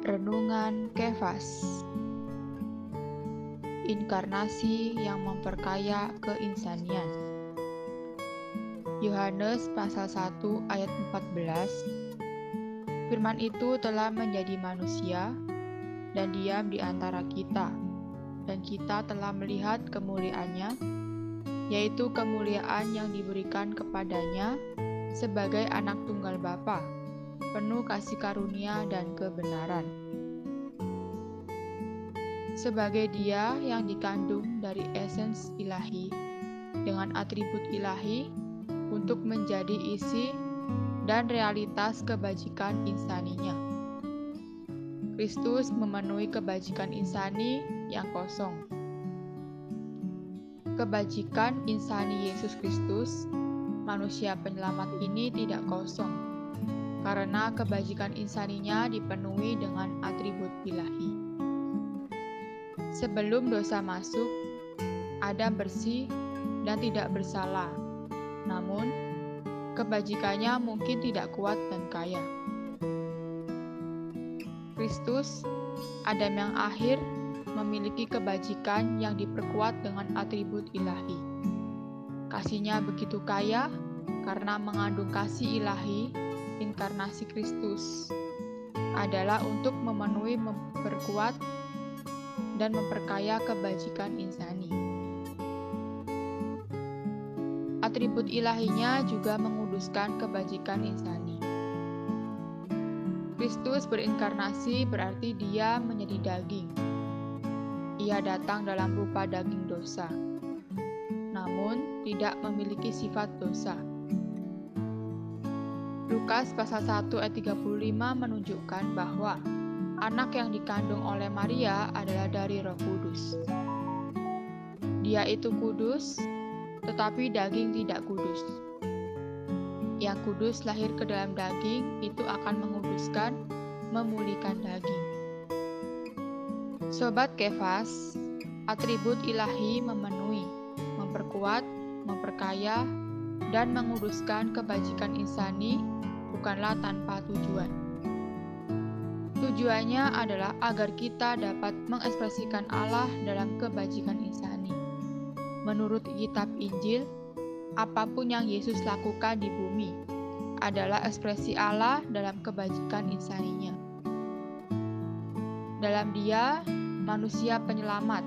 Renungan Kefas. Inkarnasi yang memperkaya keinsanian. Yohanes pasal 1 ayat 14 Firman itu telah menjadi manusia dan diam di antara kita dan kita telah melihat kemuliaannya yaitu kemuliaan yang diberikan kepadanya sebagai anak tunggal Bapa penuh kasih karunia dan kebenaran. Sebagai Dia yang dikandung dari esens ilahi dengan atribut ilahi untuk menjadi isi dan realitas kebajikan insaninya. Kristus memenuhi kebajikan insani yang kosong. Kebajikan insani Yesus Kristus, manusia penyelamat ini tidak kosong karena kebajikan insaninya dipenuhi dengan atribut ilahi. Sebelum dosa masuk, Adam bersih dan tidak bersalah. Namun, kebajikannya mungkin tidak kuat dan kaya. Kristus, Adam yang akhir, memiliki kebajikan yang diperkuat dengan atribut ilahi. Kasihnya begitu kaya karena mengandung kasih ilahi inkarnasi Kristus adalah untuk memenuhi, memperkuat, dan memperkaya kebajikan insani. Atribut ilahinya juga menguduskan kebajikan insani. Kristus berinkarnasi berarti dia menjadi daging. Ia datang dalam rupa daging dosa, namun tidak memiliki sifat dosa Lukas pasal 1 ayat 35 menunjukkan bahwa anak yang dikandung oleh Maria adalah dari Roh Kudus. Dia itu kudus, tetapi daging tidak kudus. Yang kudus lahir ke dalam daging itu akan menguduskan, memulihkan daging. Sobat Kefas, atribut ilahi memenuhi, memperkuat, memperkaya, dan menguduskan kebajikan insani bukanlah tanpa tujuan. Tujuannya adalah agar kita dapat mengekspresikan Allah dalam kebajikan insani. Menurut kitab Injil, apa pun yang Yesus lakukan di bumi adalah ekspresi Allah dalam kebajikan insaninya. Dalam dia, manusia penyelamat.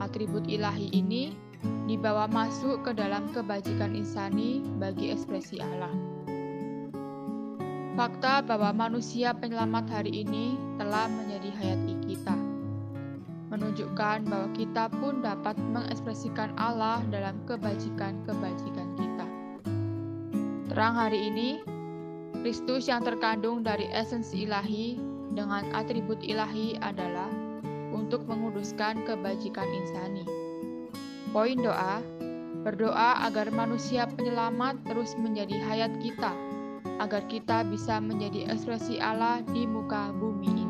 Atribut ilahi ini dibawa masuk ke dalam kebajikan insani bagi ekspresi Allah. Fakta bahwa manusia penyelamat hari ini telah menjadi hayati kita, menunjukkan bahwa kita pun dapat mengekspresikan Allah dalam kebajikan-kebajikan kita. Terang hari ini, Kristus yang terkandung dari esensi ilahi dengan atribut ilahi adalah untuk menguduskan kebajikan insani. Poin doa, berdoa agar manusia penyelamat terus menjadi hayat kita agar kita bisa menjadi ekspresi Allah di muka bumi.